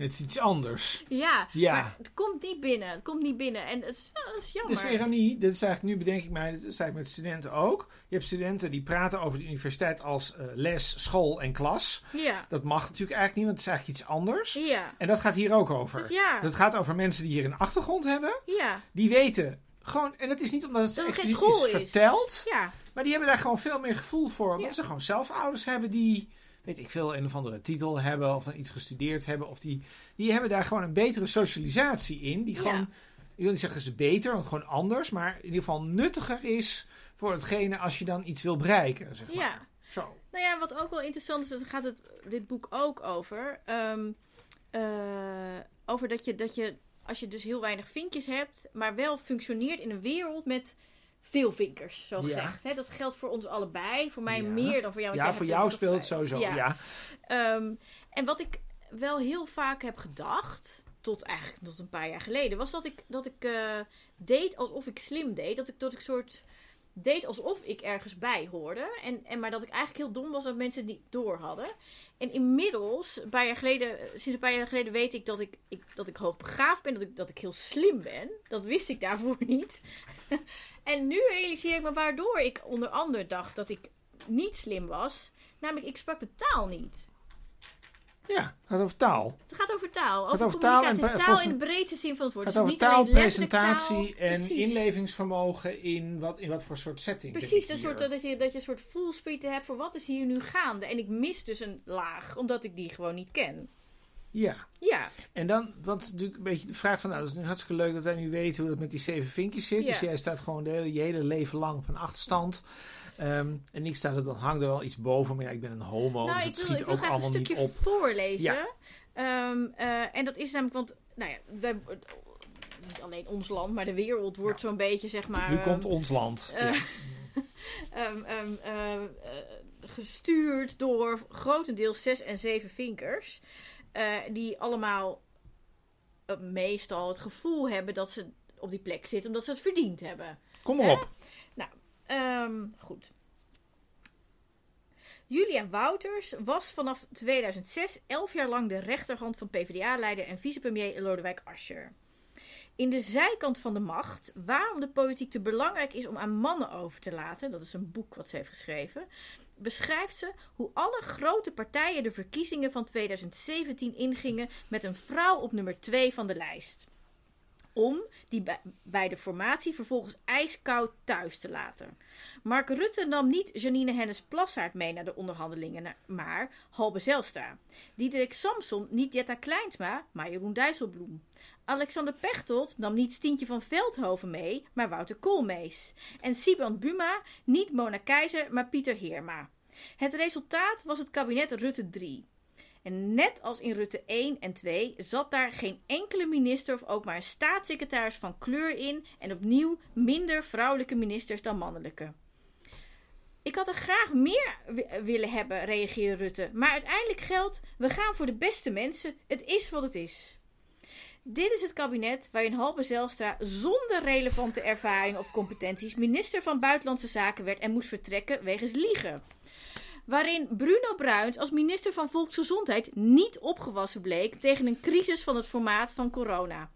Het is iets anders. Ja, Ja. maar het komt niet binnen. Het komt niet binnen. En het is, dat is jammer. Dus ironie, dit is eigenlijk, nu bedenk ik mij, dit is eigenlijk met studenten ook. Je hebt studenten die praten over de universiteit als eh, les, school en klas. Ja, Dat mag natuurlijk eigenlijk niet, want het is eigenlijk iets anders. ja, En dat gaat hier ook over. ja, Dat gaat over mensen die hier een achtergrond hebben. ja, Die weten gewoon, en het is niet omdat het Dat school is is. verteld. ja. Maar die hebben daar gewoon veel meer gevoel voor. Omdat Ja. ze gewoon zelf ouders hebben die, weet ik veel, een of andere titel hebben. Of dan iets gestudeerd hebben. Of die, die hebben daar gewoon een betere socialisatie in. Die gewoon, ik wil niet zeggen ze beter, want gewoon anders. Maar in ieder geval nuttiger is voor hetgene als je dan iets wil bereiken. Zeg maar. ja. Zo. Nou ja, wat ook wel interessant is, daar gaat het, dit boek ook over. Ehm, eh, over dat je, dat je, als je dus heel weinig vinkjes hebt, maar wel functioneert in een wereld met veel vinkers, zo Ja. gezegd. Hè? Dat geldt voor ons allebei. Voor mij Ja. meer dan voor jou. want Ja, voor jou speelt het sowieso. vijf. Ja. Ehm, en wat ik wel heel vaak heb gedacht, tot eigenlijk tot een paar jaar geleden, was dat ik, dat ik eh, deed alsof ik slim deed. Dat ik, dat ik soort deed alsof ik ergens bij hoorde. En, en, maar dat ik eigenlijk heel dom was dat mensen het niet door hadden. En inmiddels, een paar jaar geleden, sinds een paar jaar geleden weet ik dat ik, ik, dat ik hoogbegaafd ben, dat ik, dat ik heel slim ben. Dat wist ik daarvoor niet. en nu realiseer ik me waardoor ik onder andere dacht dat ik niet slim was. Namelijk, ik sprak de taal niet. Ja, het gaat over taal. Het gaat over taal. Over, over taal en taal, in de breedste zin van het woord. Het Dus gaat over niet taal, presentatie taal. en Precies. inlevingsvermogen in wat, in wat voor soort setting. Precies, ik soort, dat, je, dat je een soort voelspriet hebt voor wat is hier nu gaande. En ik mis dus een laag, omdat ik die gewoon niet ken. Ja. Ja, En dan, dat is natuurlijk een beetje de vraag van, nou, dat is nu hartstikke leuk dat wij nu weten hoe dat met die zeven vinkjes zit. Ja. Dus jij staat gewoon de hele, je hele leven lang op een achterstand. Ehm, en ik sta er dan, hangt er wel iets boven, maar ja, ik ben een homo, nou, dus ik het wil, schiet ik wil ook graag een allemaal niet stukje op. voorlezen. Ja. Ehm, eh, en dat is namelijk, want, nou ja, wij, niet alleen ons land, maar de wereld wordt zo'n beetje, zeg maar... Nu komt ons land. eh, ja. ehm, ehm, eh, eh, gestuurd door grotendeels zes en zeven vinkers. die allemaal meestal het gevoel hebben dat ze op die plek zitten omdat ze het verdiend hebben. Kom maar op. Ehm, goed. Julia Wouters was vanaf 2006 elf jaar lang de rechterhand van PvdA-leider en vicepremier Lodewijk Asscher. In de zijkant van de macht, waarom de politiek te belangrijk is om aan mannen over te laten, dat is een boek wat ze heeft geschreven, beschrijft ze hoe alle grote partijen de verkiezingen van 2017 ingingen met een vrouw op nummer 2 van de lijst. Om die bij- de formatie vervolgens ijskoud thuis te laten. Mark Rutte nam niet Janine Hennis Plassaert mee naar de onderhandelingen, maar Halbe Zijlstra. Diederik Samson niet Jetta Kleinsma, maar Jeroen Dijsselbloem. Alexander Pechtold nam niet Stientje van Veldhoven mee, maar Wouter Koolmees. En Sibrand Buma niet Mona Keizer, maar Pieter Heerma. Het resultaat was het kabinet Rutte 3. En net als in Rutte 1 en 2 zat daar geen enkele minister of ook maar een staatssecretaris van kleur in en opnieuw minder vrouwelijke ministers dan mannelijke. Ik had er graag meer wi- willen hebben, reageerde Rutte. Maar uiteindelijk geldt, we gaan voor de beste mensen. Het is wat het is. Dit is het kabinet waarin Halbe Zijlstra zonder relevante ervaring of competenties minister van Buitenlandse Zaken werd en moest vertrekken wegens liegen. Waarin Bruno Bruins als minister van Volksgezondheid niet opgewassen bleek tegen een crisis van het formaat van corona.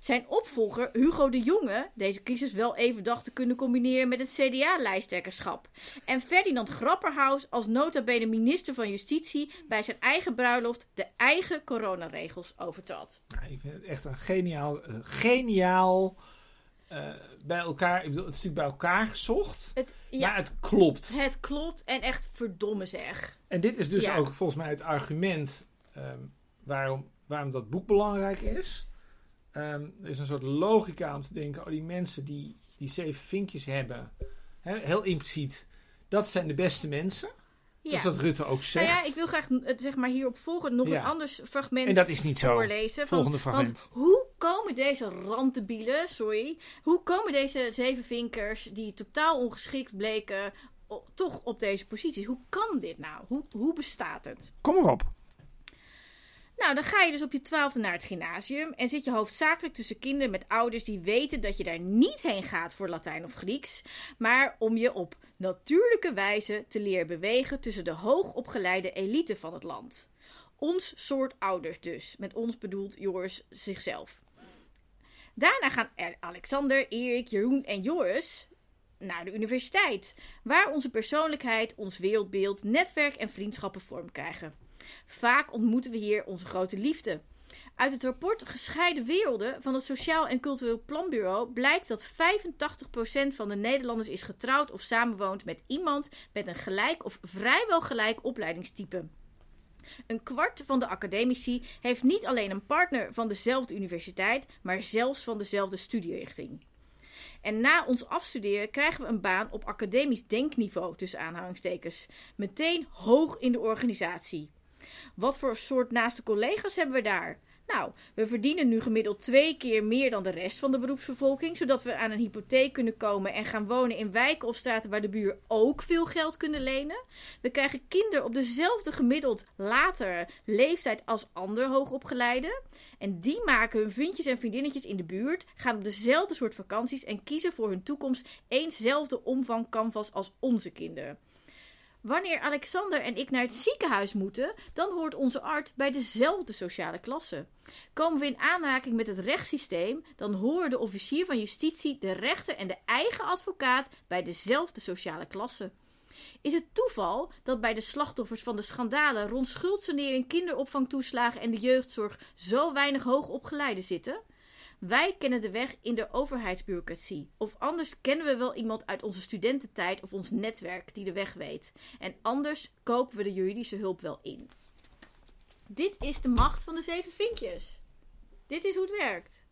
Zijn opvolger Hugo de Jonge deze crisis wel even dacht te kunnen combineren met het CDA-lijsttrekkerschap. En Ferdinand Grapperhaus als nota bene minister van Justitie bij zijn eigen bruiloft de eigen coronaregels overtrad. Ik vind het echt een geniaal, eh, geniaal eh, bij elkaar. Ik bedoel, het is natuurlijk bij elkaar gezocht, Het, ja, maar het klopt. het klopt en echt verdomme zeg. En dit is dus Ja. ook volgens mij het argument ehm, waarom, waarom dat boek belangrijk is. Ehm, er is een soort logica om te denken, oh die mensen die die zeven vinkjes hebben, heel impliciet, dat zijn de beste mensen. Dat is Ja. wat Rutte ook Nou zegt. ja, ik wil graag eh, zeg maar hierop volgen nog Ja. een ander fragment en dat is niet zo. voorlezen. van- Volgende fragment. Want hoe komen deze rantebielen, sorry, hoe komen deze zeven vinkers die totaal ongeschikt bleken toch op deze posities? Hoe kan dit nou? Hoe, hoe bestaat het? Kom erop. Nou, dan ga je dus op je twaalfde naar het gymnasium en zit je hoofdzakelijk tussen kinderen met ouders die weten dat je daar niet heen gaat voor Latijn of Grieks, maar om je op natuurlijke wijze te leren bewegen tussen de hoogopgeleide elite van het land. Ons soort ouders dus, met ons bedoelt Joris zichzelf. Daarna gaan er Alexander, Erik, Jeroen en Joris naar de universiteit, waar onze persoonlijkheid, ons wereldbeeld, netwerk en vriendschappen vorm krijgen. Vaak ontmoeten we hier onze grote liefde. Uit het rapport Gescheiden Werelden van het Sociaal en Cultureel Planbureau blijkt dat 85% van de Nederlanders is getrouwd of samenwoont met iemand met een gelijk of vrijwel gelijk opleidingstype. Een kwart van de academici heeft niet alleen een partner van dezelfde universiteit, maar zelfs van dezelfde studierichting. En na ons afstuderen krijgen we een baan op academisch denkniveau, tussen aanhalingstekens. Meteen hoog in de organisatie. Wat voor soort naaste collega's hebben we daar? Nou, we verdienen nu gemiddeld twee keer meer dan de rest van de beroepsbevolking, zodat we aan een hypotheek kunnen komen en gaan wonen in wijken of straten waar de buur ook veel geld kunnen lenen. We krijgen kinderen op dezelfde gemiddeld latere leeftijd als ander hoogopgeleiden. En die maken hun vriendjes en vriendinnetjes in de buurt, gaan op dezelfde soort vakanties en kiezen voor hun toekomst eenzelfde omvang canvas als onze kinderen. Wanneer Alexander en ik naar het ziekenhuis moeten, dan hoort onze arts bij dezelfde sociale klasse. Komen we in aanraking met het rechtssysteem, dan horen de officier van justitie, de rechter en de eigen advocaat bij dezelfde sociale klasse. Is het toeval dat bij de slachtoffers van de schandalen rond schuldsanering, kinderopvangtoeslagen en de jeugdzorg zo weinig hoogopgeleiden zitten? Wij kennen de weg in de overheidsbureaucratie. Of anders kennen we wel iemand uit onze studententijd of ons netwerk die de weg weet. En anders kopen we de juridische hulp wel in. Dit is de macht van de zeven vinkjes. Dit is hoe het werkt.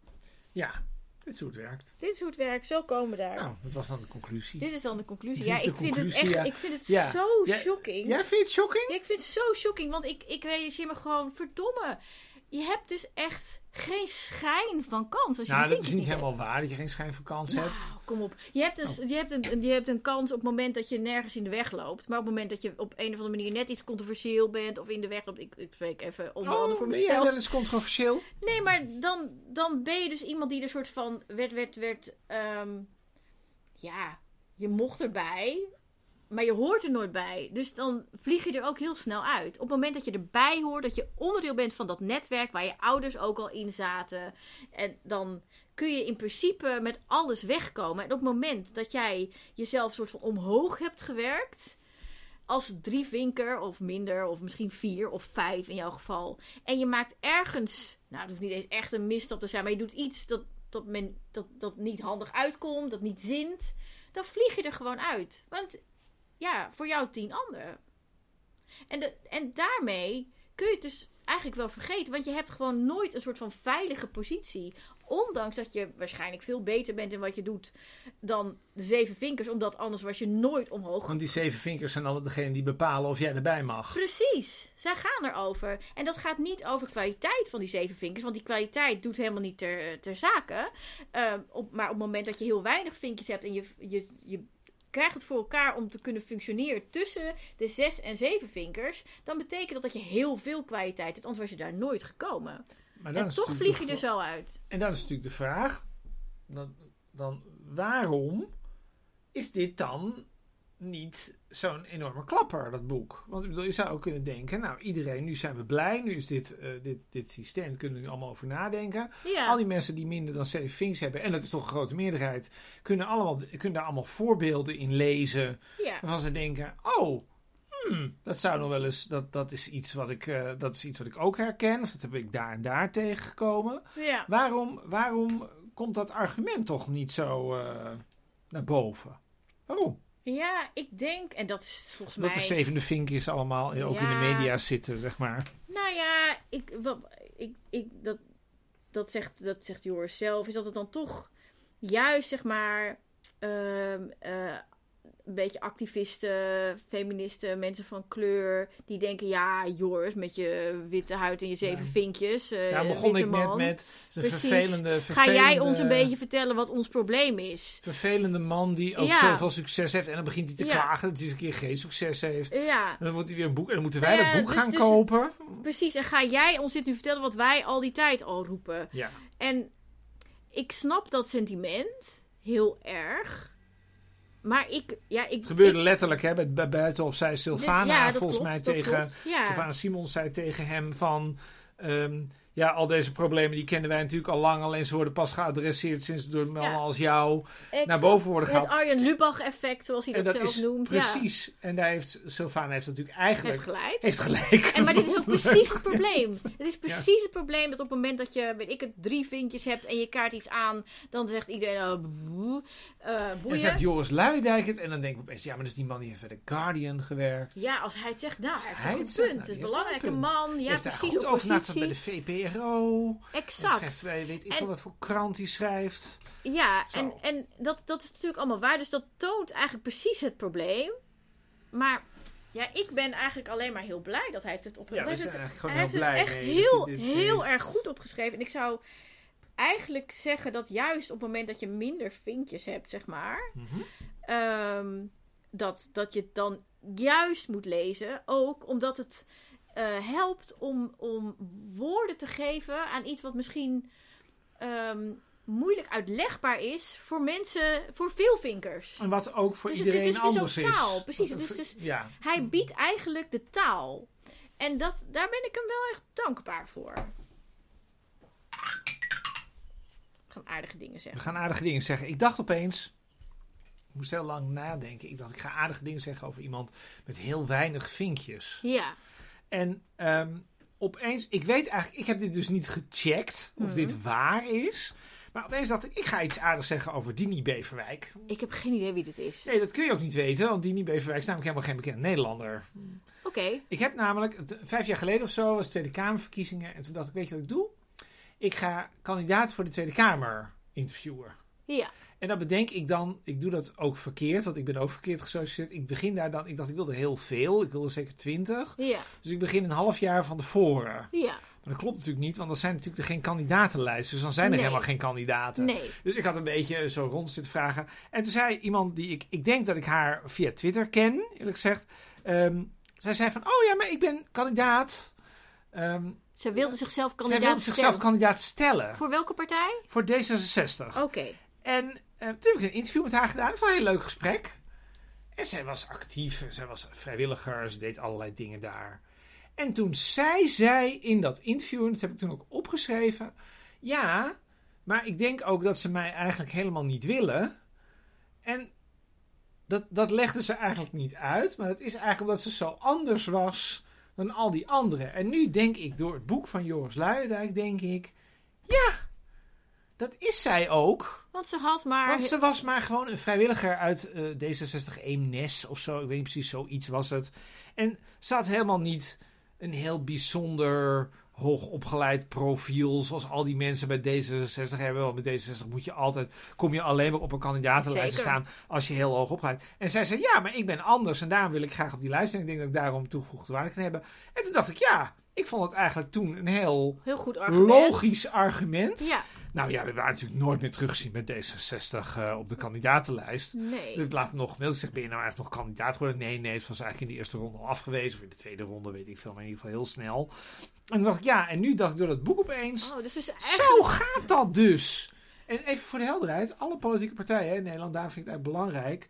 Ja, dit is hoe het werkt. Dit is hoe het werkt. Zo komen we daar. Nou, dat was dan de conclusie. Dit is dan de conclusie. Dit Ja, de ik vind het echt. ja. Ik vind het Ja. zo Ja, shocking. Ja, vind je het shocking? Ja, ik vind het zo shocking, want ik, ik realiseer me gewoon, verdomme. Je hebt dus echt geen schijn van kans. Als je Nou, dat is niet hebt. helemaal waar dat je geen schijn van kans Nou, hebt. kom op. Je hebt, dus, je, hebt een, je hebt een kans op het moment dat je nergens in de weg loopt. Maar op het moment dat je op een of andere manier net iets controversieel bent of in de weg loopt. Ik, ik spreek even onder andere Oh, voor ben jij mezelf. wel eens controversieel? Nee, maar dan, dan ben je dus iemand die er soort van werd, werd, werd, ehm, ja, je mocht erbij. Maar je hoort er nooit bij. Dus dan vlieg je er ook heel snel uit. Op het moment dat je erbij hoort, dat je onderdeel bent van dat netwerk waar je ouders ook al in zaten. En dan kun je in principe met alles wegkomen. En op het moment dat jij jezelf soort van omhoog hebt gewerkt. Als drie vinker of minder, of misschien vier of vijf in jouw geval. En je maakt ergens, nou, het hoeft niet eens echt een misstap te zijn, maar je doet iets dat, men, dat, dat niet handig uitkomt, dat niet zint. Dan vlieg je er gewoon uit. Want ja, voor jou tien anderen. En, de, en daarmee kun je het dus eigenlijk wel vergeten. Want je hebt gewoon nooit een soort van veilige positie. Ondanks dat je waarschijnlijk veel beter bent in wat je doet dan de zeven vinkers. Omdat anders was je nooit omhoog. Want die zeven vinkers zijn altijd degene die bepalen of jij erbij mag. Precies. Zij gaan erover. En dat gaat niet over kwaliteit van die zeven vinkers. Want die kwaliteit doet helemaal niet ter, ter zake. Uh, op, maar op het moment dat je heel weinig vinkjes hebt en je, je, je krijgt het voor elkaar om te kunnen functioneren tussen de zes en zeven vinkers, dan betekent dat dat je heel veel kwaliteit hebt, anders was je daar nooit gekomen. Maar dan en toch vlieg je er zo uit. En dan is natuurlijk de vraag, dan, dan waarom is dit dan niet zo'n enorme klapper, dat boek. Want je zou ook kunnen denken, nou iedereen, nu zijn we blij, nu is dit, uh, dit, dit systeem, kunnen we nu allemaal over nadenken. Al die mensen die minder dan zeven things hebben, en dat is toch een grote meerderheid, kunnen, allemaal, kunnen daar allemaal voorbeelden in lezen. Ja. Waarvan ze denken, oh, hmm, dat zou nog wel eens, dat, dat, is iets wat ik, uh, dat is iets wat ik ook herken, of dat heb ik daar en daar tegengekomen. Ja. Waarom, waarom komt dat argument toch niet zo uh, naar boven? Waarom? Ja, ik denk, en dat is volgens mij... Dat de zevende vinkjes allemaal ook in de media zitten, zeg maar. Nou ja, ik, wat, ik, ik, dat, dat, zegt, dat zegt Joris zelf, is dat het dan toch juist, zeg maar... Uh, uh, een beetje activisten, feministen, mensen van kleur. Die denken, ja, Joris, met je witte huid en je zeven ja. vinkjes. Uh, ja, begon ik man. net met een vervelende, vervelende... Ga jij ons een beetje vertellen wat ons probleem is? Vervelende man die ook ja. zoveel succes heeft. En dan begint hij te ja. klagen dat hij eens een keer geen succes heeft. En dan moet hij weer een boek. En dan moeten wij dat boek dus, gaan dus, kopen. Precies. En ga jij ons dit nu vertellen wat wij al die tijd al roepen? Ja. En ik snap dat sentiment heel erg. Maar ik, ja, ik. Het gebeurde letterlijk, hè, bij Buitenhof zei Sylvana ja, volgens klopt, mij tegen. Ja. Sylvana Simons zei tegen hem van. Um, ja, al deze problemen die kennen wij natuurlijk al lang. Alleen ze worden pas geadresseerd sinds door mannen ja. als jou exact. naar boven worden gehaald. Het Arjen Lubach-effect, zoals hij dat, dat zelf is noemt. Precies. Ja. En daar heeft Sylvana heeft natuurlijk eigenlijk... Heeft gelijk. Heeft gelijk. En, maar dit is ook precies het probleem. Het is precies ja. het probleem dat op het moment dat je, weet ik het, drie vintjes hebt en je kaart iets aan, dan zegt iedereen, uh, boeien. En zegt Joris Luijendijk het en dan denk ik opeens, ja, maar is die man die heeft bij The Guardian gewerkt. Ja, als hij het zegt, nou, hij heeft hij een goed punt. Nou, een belangrijke man. Ja, heeft precies. Hij goed over bij de VPRO. Exact. Schrijft, weet ik en, wat voor krant hij schrijft. Ja, en, en dat, dat is natuurlijk allemaal waar. Dus dat toont eigenlijk precies het probleem. Maar ja, ik ben eigenlijk alleen maar heel blij dat hij heeft het opgeschreven. Ja, we zijn hij eigenlijk heeft heel het echt mee heel, heel heeft. erg goed opgeschreven. En ik zou eigenlijk zeggen dat juist op het moment dat je minder vinkjes hebt, zeg maar... Mm -hmm. um, dat, dat je het dan juist moet lezen. Ook omdat het uh, helpt om, om woorden te geven aan iets wat misschien um, moeilijk uitlegbaar is voor mensen, voor veel vinkers. En wat ook voor dus iedereen het, het is anders dus is. taal, precies. Het is dus, ja. Hij biedt eigenlijk de taal. En dat, daar ben ik hem wel echt dankbaar voor. We gaan aardige dingen zeggen. We gaan aardige dingen zeggen. Ik dacht opeens, ik moest heel lang nadenken. Ik dacht, ik ga aardige dingen zeggen over iemand met heel weinig vinkjes. Ja. En um, opeens, ik weet eigenlijk, ik heb dit dus niet gecheckt of mm -hmm. dit waar is. Maar opeens dacht ik, ik ga iets aardigs zeggen over Dini Beverwijk. Ik heb geen idee wie dit is. Nee, dat kun je ook niet weten, want Dini Beverwijk is namelijk helemaal geen bekende Nederlander. Oké. Okay. Ik heb namelijk, vijf jaar geleden of zo, was Tweede Kamerverkiezingen. En toen dacht ik, weet je wat ik doe? Ik ga kandidaat voor de Tweede Kamer interviewen. Ja. En dan bedenk ik dan, ik doe dat ook verkeerd, want ik ben ook verkeerd gesolliciteerd. Ik begin daar dan, ik dacht ik wilde heel veel, ik wilde zeker twintig. Ja. Dus ik begin een half jaar van tevoren. Ja. Maar dat klopt natuurlijk niet, want dan zijn natuurlijk er geen kandidatenlijsten. Dus dan zijn er nee. helemaal geen kandidaten. Nee. Dus ik had een beetje zo rond zitten vragen. En toen zei iemand die ik, ik denk dat ik haar via Twitter ken, eerlijk gezegd. Um, zij zei van, oh ja, maar ik ben kandidaat. Um, zij wilde zichzelf kandidaat zij wilde zichzelf stellen. kandidaat stellen. Voor welke partij? Voor D66. Oké. Okay. En uh, toen heb ik een interview met haar gedaan. Het was een heel leuk gesprek. En zij was actief, zij was vrijwilliger, ze deed allerlei dingen daar. En toen zei zij in dat interview, en dat heb ik toen ook opgeschreven, ja, maar ik denk ook dat ze mij eigenlijk helemaal niet willen. En dat, dat legde ze eigenlijk niet uit, maar dat is eigenlijk omdat ze zo anders was dan al die anderen. En nu denk ik, door het boek van Joris Luijendijk, denk ik, ja, dat is zij ook. Want ze had maar... Want ze was maar gewoon een vrijwilliger uit eh, D66 Eemnes of zo. Ik weet niet precies, zoiets was het. En ze had helemaal niet een heel bijzonder hoogopgeleid profiel. Zoals al die mensen bij D66 hebben. Want bij D66 moet je altijd, kom je alleen maar op een kandidatenlijst Zeker. staan als je heel hoog opgeleid. En zij zei, ja, maar ik ben anders en daarom wil ik graag op die lijst. En ik denk dat ik daarom toegevoegde waarde kan hebben. En toen dacht ik, ja, ik vond het eigenlijk toen een heel Heel goed argument. logisch argument. Ja, Nou ja, we waren natuurlijk nooit meer teruggezien met D66 eh, op de kandidatenlijst. nee. Later nog gemaild zeg, ben je nou eigenlijk nog kandidaat geworden? Nee, nee, het was eigenlijk in de eerste ronde al afgewezen. Of in de tweede ronde, weet ik veel, maar in ieder geval heel snel. En toen dacht ik, ja, en nu dacht ik door dat boek opeens, Oh, dus is zo gaat dat dus. En even voor de helderheid, alle politieke partijen in Nederland, daar vind ik het eigenlijk belangrijk.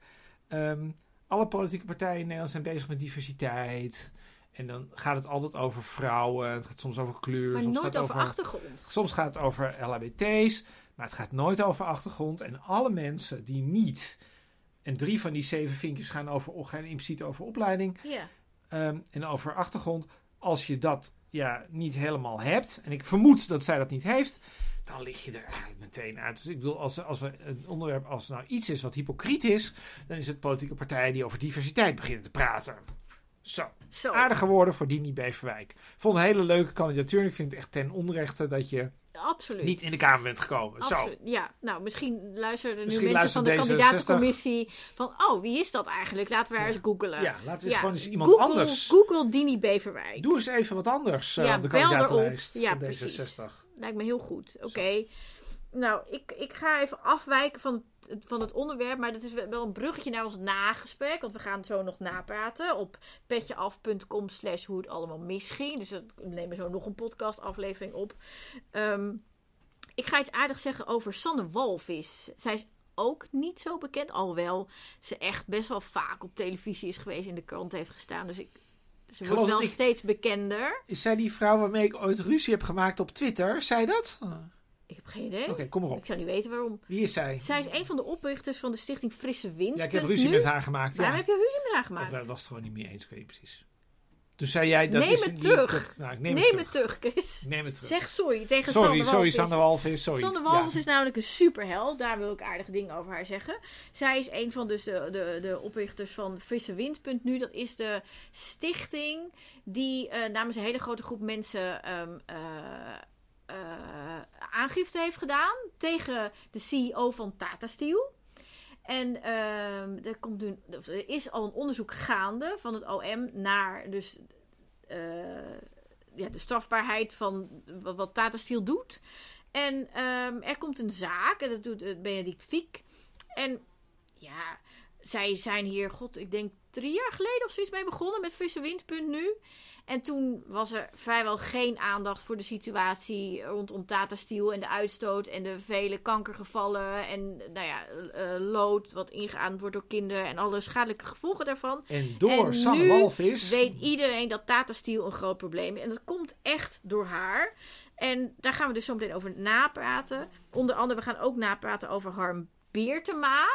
Ehm, alle politieke partijen in Nederland zijn bezig met diversiteit. En dan gaat het altijd over vrouwen, het gaat soms over kleur, Maar soms nooit gaat over over achtergrond. Soms gaat het over LHBT's, maar het gaat nooit over achtergrond. En alle mensen die niet, en drie van die zeven vinkjes gaan, over, gaan impliciet over opleiding Ja. ehm, en over achtergrond. Als je dat ja, niet helemaal hebt, en ik vermoed dat zij dat niet heeft, dan lig je er eigenlijk meteen uit. Dus ik bedoel, als, als we een onderwerp als er nou iets is wat hypocriet is, dan is het politieke partijen die over diversiteit beginnen te praten. Zo. Zo. Aardige woorden voor Dini Beverwijk. Vond een hele leuke kandidatuur. Ik vind het echt ten onrechte dat je Absoluut. niet in de Kamer bent gekomen. Zo. Absoluut. Ja, nou, misschien luisteren er Misschien nu mensen van de luistert D66. kandidatencommissie van, oh, wie is dat eigenlijk? Laten we eens googelen. Ja, laten we eens gewoon eens iemand Google, anders. Google Dini Beverwijk. Doe eens even wat anders eh, Ja, op de kandidatenlijst Ja, van precies. D66. Lijkt me heel goed. Oké. Nou, ik, ik ga even afwijken van het, van het onderwerp. Maar dat is wel een bruggetje naar ons nagesprek. Want we gaan zo nog napraten op petjeaf.com slash hoe het allemaal misging. Dus dat- we nemen zo nog een podcast aflevering op. Ehm, ik ga iets aardigs zeggen over Sanne Walvis. Zij is ook niet zo bekend. Alhoewel ze echt best wel vaak op televisie is geweest. In de krant heeft gestaan. Dus ik, ze geloof wordt wel ik- steeds bekender. Is zij die vrouw waarmee ik ooit ruzie heb gemaakt op Twitter? Zei dat? Oké, Ik heb geen idee. kom maar Ik op. zou niet weten waarom. Wie is zij? Zij is een van de oprichters van de stichting Frisse Wind. Ja, ik heb ruzie nu. met haar gemaakt. Waarom Ja. heb je ruzie met haar Of gemaakt? wij was het gewoon niet mee eens, ik weet niet precies. Dus zei jij dat Neem is het die- terug. dat- nou, ik neem, Neem, het terug. het terug, Chris. Ik neem het terug. Zeg sorry tegen sorry, Sanne sorry. Sander Walvis. Sorry. Sanne Walvis Ja. is namelijk een superheld. Daar wil ik aardige dingen over haar zeggen. Zij is een van dus de, de, de oprichters van Frisse Wind. Nu, dat is de stichting die eh, namens een hele grote groep mensen ehm, eh, eh, aangifte heeft gedaan tegen de CEO van Tata Steel. En ehm, er, komt nu, er is al een onderzoek gaande van het OM naar dus, eh, ja, de strafbaarheid van wat, Tata Steel doet. En ehm, er komt een zaak, en dat doet eh, Benedict Fiek. En ja, zij zijn hier, god, ik denk drie jaar geleden of zoiets mee begonnen met Frisse Wind. En toen was er vrijwel geen aandacht voor de situatie rondom Tata Steel en de uitstoot en de vele kankergevallen en nou ja, eh, lood wat ingeademd wordt door kinderen en alle schadelijke gevolgen daarvan. En door En nu Walvis. Weet iedereen dat Tata Steel een groot probleem is. En dat komt echt door haar. En daar gaan we dus zo meteen over napraten. Onder andere, we gaan ook napraten over Harm Beertema.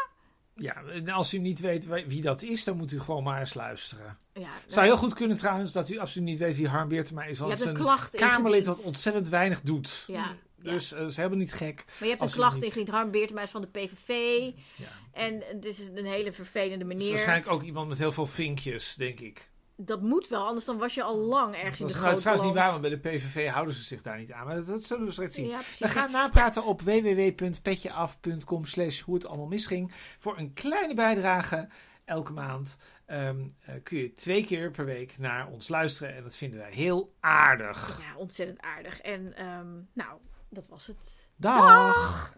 Ja, en als u niet weet wie dat is, dan moet u gewoon maar eens luisteren. Ja, Het zou heel goed kunnen trouwens dat u absoluut niet weet wie Harm Beertema is. Want het is een Kamerlid wat ontzettend weinig doet. Ja, Dus eh, is helemaal niet gek. Maar je hebt een klacht niet- ingediend. Harm Beertema is van de PVV. Ja. En het is een hele vervelende Het is meneer. waarschijnlijk ook iemand met heel veel vinkjes, denk ik. Dat moet wel, anders dan was je al lang ergens in Dat de is nou, grote trouwens niet waar, want bij de PVV houden ze zich daar niet aan. Maar dat, dat zullen we straks zien. Ja, We gaan napraten op www.petjeaf.com slash hoe het allemaal misging. Voor een kleine bijdrage elke maand ehm, eh, kun je twee keer per week naar ons luisteren. En dat vinden wij heel aardig. Ja, ontzettend aardig. En ehm, nou, dat was het. Dag.